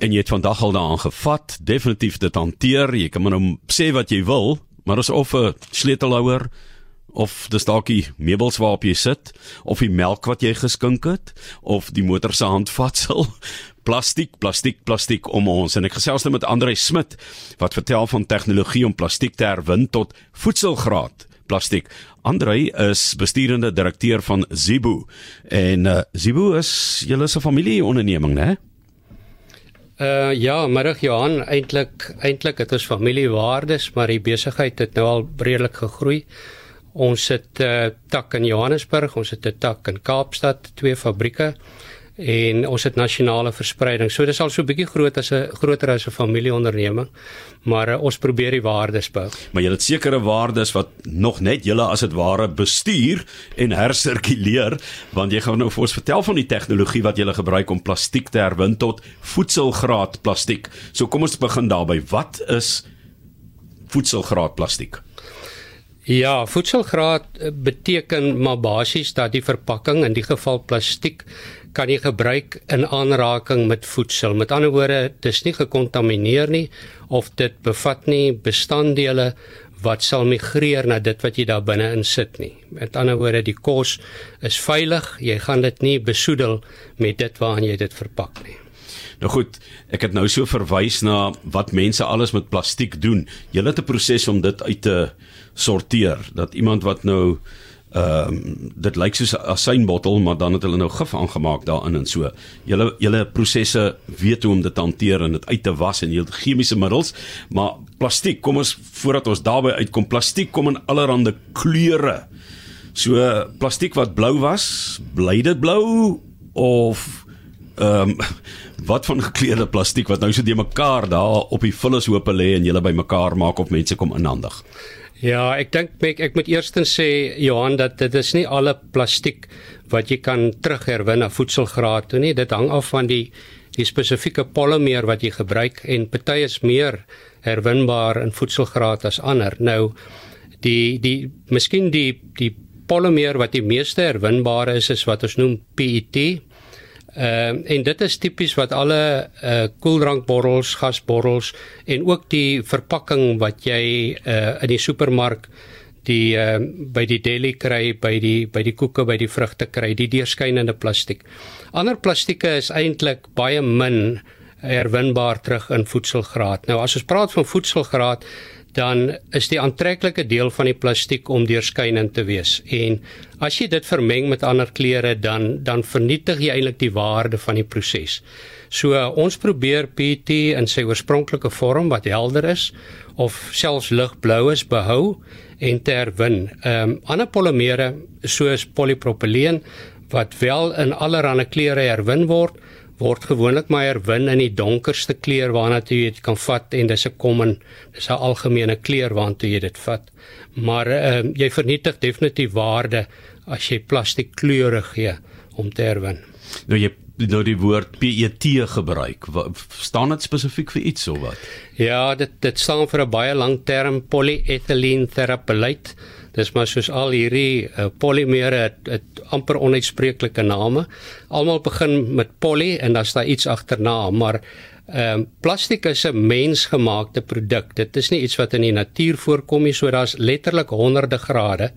en jy het vandag al daaraan gevat, definitief dit hanteer. Jy kan maar nou sê wat jy wil, maar dis of 'n sleutelhouer of dis dalk die meubels waarop jy sit of die melk wat jy geskink het of die motor se handvatsel plastiek plastiek plastiek om ons en ek gesels nou met Andre Smit wat vertel van tegnologie om plastiek te herwin tot voedselgraad plastiek. Andre is besturende direkteur van Zibo en uh, Zibo is julle se familieonderneming, né? Uh ja, middag Johan, eintlik eintlik het ons familiewaardes, maar die besigheid het nou al redelik gegroei. Ons het 'n uh, tak in Johannesburg, ons het 'n tak in Kaapstad, twee fabrieke en ons het nasionale verspreiding. So dis al so 'n bietjie groot as 'n groter as 'n familieonderneming, maar uh, ons probeer die waardes bou. Maar jy het sekere waardes wat nog net julle as dit ware bestuur en hersirkuleer, want jy gaan nou vir ons vertel van die tegnologie wat julle gebruik om plastiek te herwin tot voedselgraad plastiek. So kom ons begin daarby. Wat is voedselgraad plastiek? Ja, voedselgraad eh, beteken maar basies dat die verpakking in die geval plastiek kan jy gebruik in aanraking met voedsel. Met ander woorde, dis nie gekontamineer nie of dit bevat nie bestanddele wat sal migreer na dit wat jy daar binne in sit nie. Met ander woorde, die kos is veilig. Jy gaan dit nie besoedel met dit waaraan jy dit verpak nie. Nou goed, ek het nou so verwys na wat mense alles met plastiek doen. Jy het 'n proses om dit uit te sorteer. Dat iemand wat nou ehm um, dit lyk soos 'n asynbottel maar dan het hulle nou gif aangemaak daarin en so. Julle julle prosesse weet hoe om dit te hanteer en dit uit te was en julle chemiese middels, maar plastiek, kom ons voordat ons daarby uitkom, plastiek kom in allerlei kleure. So plastiek wat blou was, bly dit blou of ehm um, wat van gekleurde plastiek wat nou so de mekaar daar op die vullishope lê en julle bymekaar maak of mense kom inhandig. Ja, ek dink ek, ek moet eerstens sê Johan dat dit is nie alle plastiek wat jy kan terugherwin na voedselgraad toe nie. Dit hang af van die die spesifieke polymeer wat jy gebruik en party is meer herwinbaar in voedselgraad as ander. Nou die die miskien die die polymeer wat die meeste herwinbaar is is wat ons noem PET Ehm uh, en dit is tipies wat alle uh koeldrankbottels, gasbottels en ook die verpakking wat jy uh in die supermark die uh by die deli kry, by die by die koeke, by die vrugte kry, die deurskynende plastiek. Ander plastieke is eintlik baie min herwinbaar terug in voedselgraad. Nou as ons praat van voedselgraad, dan is die aantreklike deel van die plastiek om deurskynend te wees. En as jy dit vermeng met ander kleure dan dan vernietig jy eintlik die waarde van die proses. So ons probeer PET in sy oorspronklike vorm wat helder is of selfs ligblou is behou en te herwin. Ehm um, ander polimere soos polipropyleen wat wel in allerlei kleure herwin word, word gewoonlik maar herwin in die donkerste kleur waarna jy dit kan vat en dis 'n common dis 'n algemene kleur waarna jy dit vat. Maar ehm uh, jy vernietig definitief waarde as jy plastiek kleure gee om te herwin. Nou jy nou die woord PET gebruik. Staan dit spesifiek vir iets of wat? Ja, dit dit staan vir 'n baie lang term polyethylene terephthalate. Dis maar soos al hierdie uh, polimere het, het amper onuitspreeklike name. Almal begin met poly en dan staan iets agterna, maar ehm um, plastiek is 'n mensgemaakte produk. Dit is nie iets wat in die natuur voorkom nie, so daar's letterlik honderde grade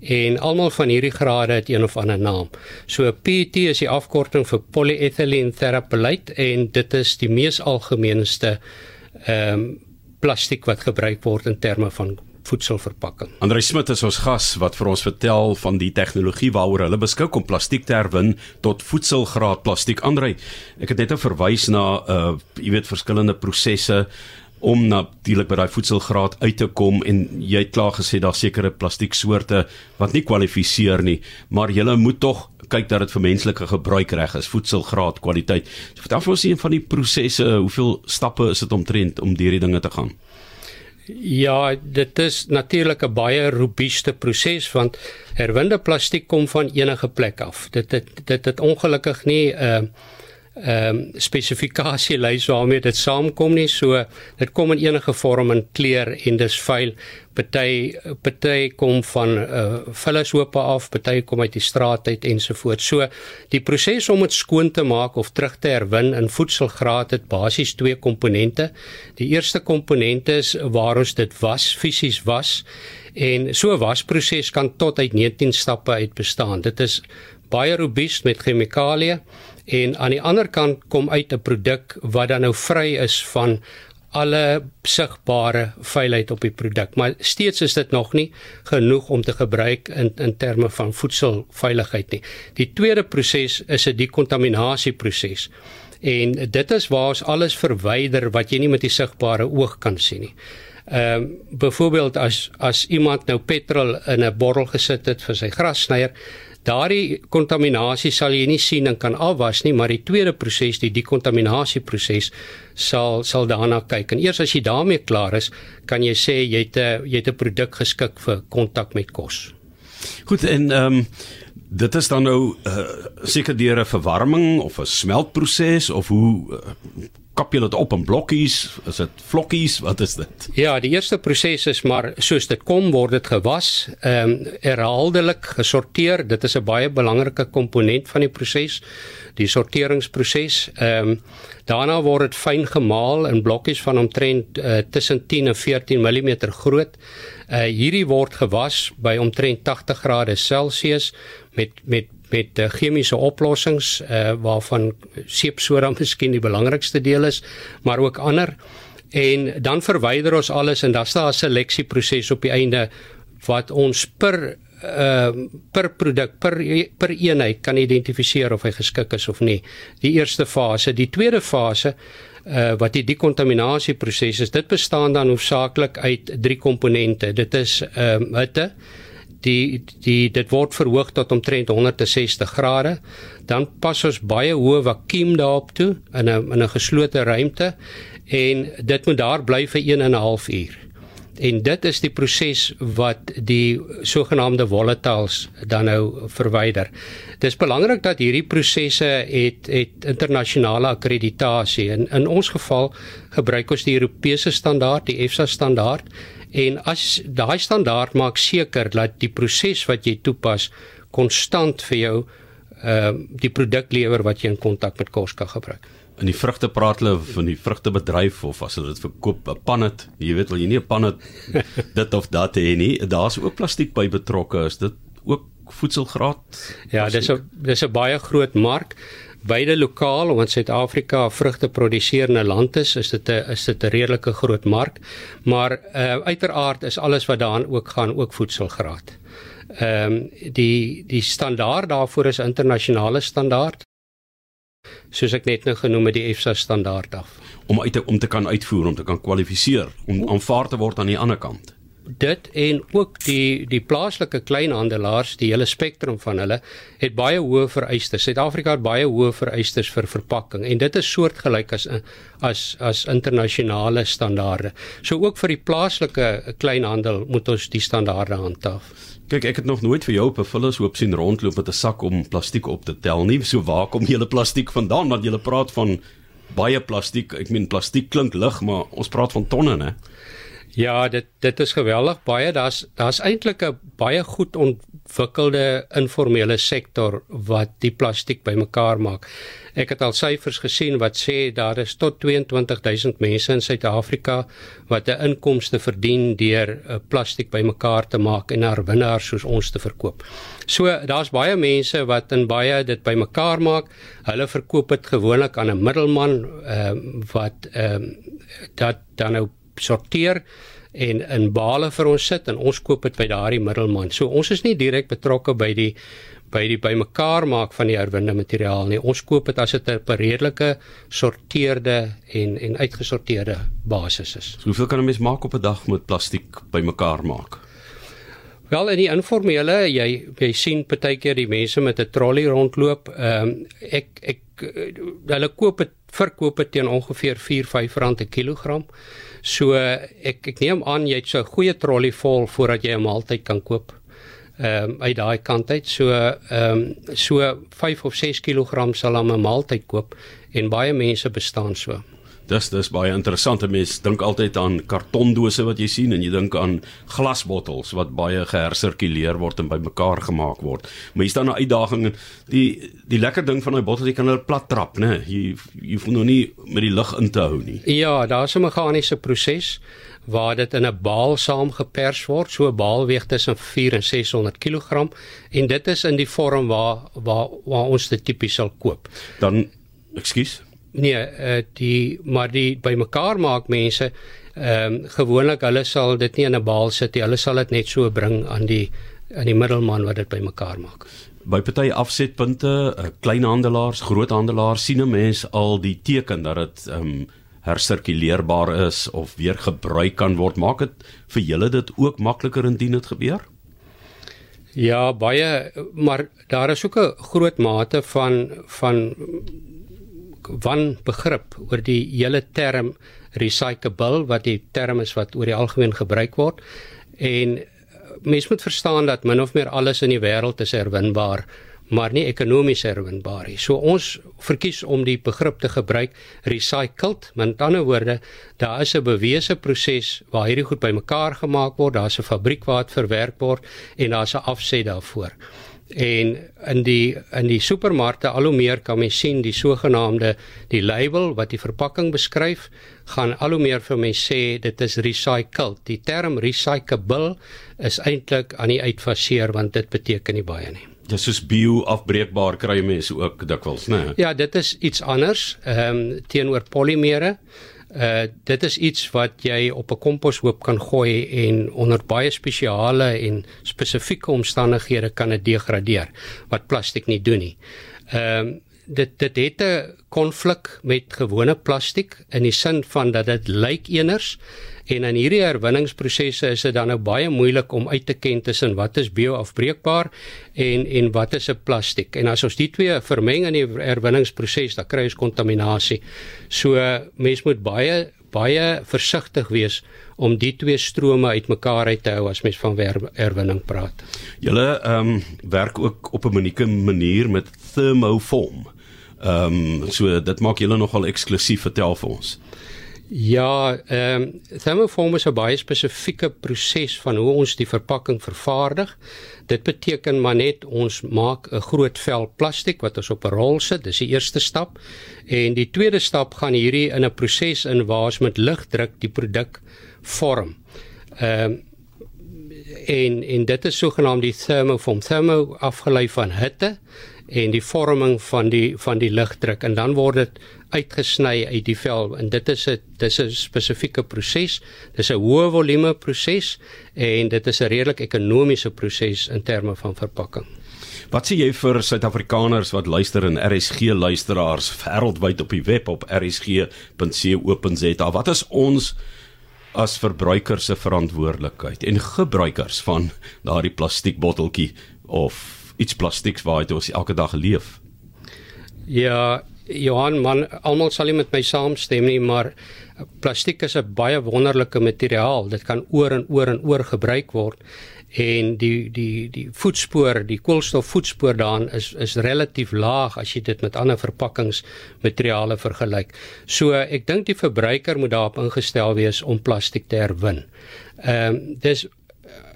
en almal van hierdie grade het een of ander naam. So PET is die afkorting vir polyethylene terephthalate en dit is die mees algemeenste ehm um, plastiek wat gebruik word in terme van voedselverpakking. Andrei Smit is ons gas wat vir ons vertel van die tegnologie waaroor hulle beskik om plastiek te herwin tot voedselgraad plastiek. Andrei, ek het net verwys na uh jy weet verskillende prosesse om natuurlik by daai voedselgraad uit te kom en jy het klaar gesê daar sekere plastieksoorte wat nie kwalifiseer nie, maar jy moet tog kyk dat dit vir menslike gebruik reg is, voedselgraad kwaliteit. So, vertel vir ons een van die prosesse, hoeveel stappe is dit omtrent om deur die dinge te gaan? Ja, dit is natuurlik 'n baie robuuste proses want herwinde plastiek kom van enige plek af. Dit dit dit het ongelukkig nie 'n uh, ehm um, spesifikasielys waarmee dit saamkom nie. So dit kom in enige vorm en kleur en dis vuil. Party party kom van uh vullishope af, party kom uit die straat uit ensovoorts. So die proses om dit skoon te maak of terug te herwin in voedselgraad het basies twee komponente. Die eerste komponent is waar ons dit was, fisies was. En so wasproses kan tot uit 19 stappe uit bestaan. Dit is baie robuus met chemikalieë en aan die ander kant kom uit 'n produk wat dan nou vry is van alle sigbare vuilheid op die produk maar steeds is dit nog nie genoeg om te gebruik in in terme van voedselveiligheid nie. Die tweede proses is 'n dekontaminasieproses. En dit is waar ons alles verwyder wat jy nie met die sigbare oog kan sien nie. Ehm um, byvoorbeeld as as iemand nou petrol in 'n bottel gesit het vir sy grassnyer, daardie kontaminasie sal jy nie sien en kan afwas nie, maar die tweede proses, die dekontaminasieproses sal sal daarna kyk. En eers as jy daarmee klaar is, kan jy sê jy het 'n jy het 'n produk geskik vir kontak met kos. Goed en ehm um, dit is dan nou uh, seker deur 'n verwarming of 'n smeltproses of hoe uh, kap jy dit op in blokkies? Is dit vlokkies? Wat is dit? Ja, die eerste proses is maar soos dit kom word dit gewas, ehm um, herhaaldelik gesorteer. Dit is 'n baie belangrike komponent van die proses, die sorteringsproses. Ehm um, daarna word dit fyn gemaal in blokkies van omtrent uh, tussen 10 en 14 mm groot. Uh hierdie word gewas by omtrent 80 grade Celsius met met met uh, chemiese oplossings uh, waarvan seepsoda miskien die belangrikste deel is, maar ook ander. En dan verwyder ons alles en dan staan 'n seleksieproses op die einde wat ons per uh per produk per per eenheid kan identifiseer of hy geskik is of nie. Die eerste fase, die tweede fase uh wat die dekontaminasieproses is, dit bestaan dan hoofsaaklik uit drie komponente. Dit is ehm uh, hitte, die die dit word verhoog tot omtrent 160 grade. Dan pas ons baie hoë vakuum daarop toe in 'n in 'n geslote ruimte en dit moet daar bly vir 1 en 'n half uur en dit is die proses wat die sogenaamde volatiles dan nou verwyder. Dis belangrik dat hierdie prosesse het het internasionale akkreditasie. In in ons geval gebruik ons die Europese standaard, die EFSA standaard En as daai standaard maak seker dat die proses wat jy toepas konstant vir jou ehm uh, die produk lewer wat jy in kontak met kos kan gebruik. In die vrugte praat hulle van die vrugtebedryf of as hulle dit verkoop 'n pannet, jy weet wel jy nie 'n pannet dit of dat hê nie. Daar's ook plastiek by betrokke. Is dit ook voedselgraad? Ja, dis 'n dis 'n baie groot mark beide lokaal omdat Suid-Afrika 'n vrugteproduserende land is, is dit 'n is dit 'n redelike groot mark. Maar uh uiteraard is alles wat daarin ook gaan ook voedselgraad. Ehm um, die die standaard daarvoor is internasionale standaard. Soos ek net nou genoem het die EFSA standaard af. Om uit te, om te kan uitvoer om te kan kwalifiseer om aanvaar te word aan die ander kant dit en ook die die plaaslike kleinhandelaars, die hele spektrum van hulle het baie hoë vereistes. Suid-Afrika het baie hoë vereistes vir verpakking en dit is soortgelyk as as as internasionale standaarde. So ook vir die plaaslike kleinhandel moet ons die standaarde handhaaf. Kyk, ek het nog nooit vir jou op 'n vullishoop sien rondloop met 'n sak om plastiek op te tel nie. So waar kom julle plastiek vandaan? Want julle praat van baie plastiek. Ek meen plastiek klink lig, maar ons praat van tonne, né? Ja, dit dit is geweldig baie. Daar's daar's eintlik 'n baie goed ontwikkelde informele sektor wat die plastiek bymekaar maak. Ek het al syfers gesien wat sê daar is tot 22000 mense in Suid-Afrika wat 'n inkomste verdien deur uh, plastiek bymekaar te maak en na winnaars soos ons te verkoop. So daar's baie mense wat in baie dit bymekaar maak. Hulle verkoop dit gewoonlik aan 'n middelman uh, wat ehm uh, dat dan nou sorteer en in bale vir ons sit en ons koop dit by daardie middelman. So ons is nie direk betrokke by die by die bymekaar maak van die herwinde materiaal nie. Ons koop dit as dit 'n redelike sorteerde en en uitgesorteerde basis is. So hoeveel kan 'n mens maak op 'n dag met plastiek bymekaar maak? Wel in die informele jy jy sien partykeer die mense met 'n trolley rondloop. Ehm um, ek ek hulle koop dit verkoop dit teen ongeveer 4-5 rand 'n kilogram. So ek ek neem aan jy het so 'n goeie trolley vol voordat jy 'n maaltyd kan koop. ehm um, uit daai kant uit. So ehm um, so 5 of 6 kg sal aan 'n maaltyd koop en baie mense bestaan so. Dis dis baie interessant. Mense dink altyd aan kartondose wat jy sien en jy dink aan glasbottels wat baie gehersirkuleer word en bymekaar gemaak word. Maar hier staan 'n uitdaging en die die lekker ding van daai bottels jy kan hulle plat trap, né? Jy jy hoef nog nie met die lug in te hou nie. Ja, daar's 'n meganiese proses waar dit in 'n baal saamgepers word. So 'n baal weeg tussen 4 en 600 kg en dit is in die vorm waar waar waar ons dit tipies sal koop. Dan ekskuus. Nee, uh, die maar die bymekaar maak mense ehm um, gewoonlik hulle sal dit nie in 'n baal sit nie. Hulle sal dit net so bring aan die aan die middelman wat dit bymekaar maak. By party afsetpunte, uh, kleinhandelaars, groothandelaars sien 'n mens al die teken dat dit ehm um, hersirkuleerbaar is of weer gebruik kan word, maak dit vir julle dit ook makliker indien dit gebeur? Ja, baie, maar daar is ook 'n groot mate van van van begrip oor die hele term recyclable wat die term is wat oor die algemeen gebruik word en mens moet verstaan dat min of meer alles in die wêreld is herwinbaar maar nie ekonomies herwinbaar nie. So ons verkies om die begrip te gebruik recycled, met ander woorde, daar is 'n bewese proses waar hierdie goed bymekaar gemaak word, daar's 'n fabriek waar dit verwerk word en daar's 'n afset daarvoor. En in die in die supermarkte al hoe meer kan mens sien die sogenaamde die label wat die verpakking beskryf, gaan al hoe meer vir mense sê dit is recycled. Die term recyclable is eintlik aan die uitfaseer want dit beteken nie baie nie dis soos bio-afbreekbaar kry mense ook dikwels, né? Nee? Ja, dit is iets anders ehm um, teenoor polimere. Uh dit is iets wat jy op 'n komposhoop kan gooi en onder baie spesiale en spesifieke omstandighede kan dit degradeer wat plastiek nie doen nie. Ehm um, dit dit het 'n konflik met gewone plastiek in die sin van dat dit lyk eners en in hierdie herwinningsprosesse is dit dan nou baie moeilik om uit te ken tussen wat is bioafbreekbaar en en wat is 'n plastiek. En as ons die twee vermeng in die herwinningsproses, dan kry ons kontaminasie. So mens moet baie baie versigtig wees om die twee strome uitmekaar uit te hou as mens van herwinning praat. Julle ehm um, werk ook op 'n unieke manier met thermoform. Ehm um, so dit maak julle nogal eksklusief vertel vir ons. Ja, ehm um, thermoform is 'n baie spesifieke proses van hoe ons die verpakking vervaardig. Dit beteken maar net ons maak 'n groot vel plastiek wat ons op 'n rol sit. Dis die eerste stap. En die tweede stap gaan hierdie in 'n proses in waar ons met ligdruk die produk vorm. Ehm um, en en dit is sogenaamd die thermoform. Thermo afgelei van hitte en die vorming van die van die ligdruk en dan word dit uitgesny uit die vel en dit is 'n dis 'n spesifieke proses. Dis 'n hoë volume proses en dit is 'n redelik ekonomiese proses in terme van verpakking. Wat sê jy vir Suid-Afrikaners wat luister en RSG luisteraars wêreldwyd op die web op rsg.co.za? Wat is ons as verbruikers se verantwoordelikheid en gebruikers van daardie plastiekbotteltjie of iets plastieks waaruit ons elke dag leef. Ja, Johan, man, almal sal nie met my saamstem nie, maar plastiek is 'n baie wonderlike materiaal. Dit kan oor en oor en oor gebruik word en die die die voetspoor, die koolstofvoetspoor daarin is is relatief laag as jy dit met ander verpakkingsmateriale vergelyk. So ek dink die verbruiker moet daarop ingestel wees om plastiek te herwin. Ehm um, dis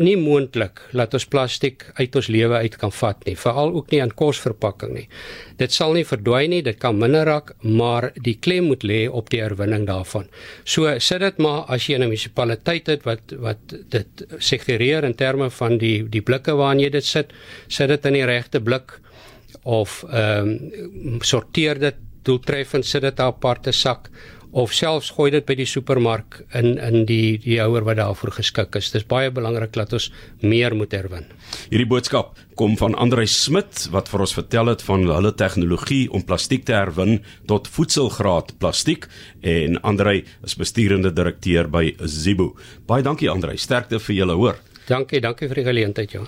nie moontlik dat ons plastiek uit ons lewe uit kan vat nie, veral ook nie aan kosverpakking nie. Dit sal nie verdwyn nie, dit kan minder raak, maar die klem moet lê op die herwinning daarvan. So sit dit maar as jy 'n munisipaliteit het wat wat dit suggereer in terme van die die blikke waarin jy dit sit, sit dit in die regte blik of ehm um, sorteer dit doeltreffend sit dit 'n aparte sak of selfs gooi dit by die supermark in in die die houer wat daarvoor geskik is. Dis baie belangrik dat ons meer moet herwin. Hierdie boodskap kom van Andrei Smit wat vir ons vertel het van hulle tegnologie om plastiek te herwin tot voedselgraad plastiek en Andrei is besturende direkteur by Zibo. Baie dankie Andrei, sterkte vir julle hoor. Dankie, dankie vir die geleentheid, ja.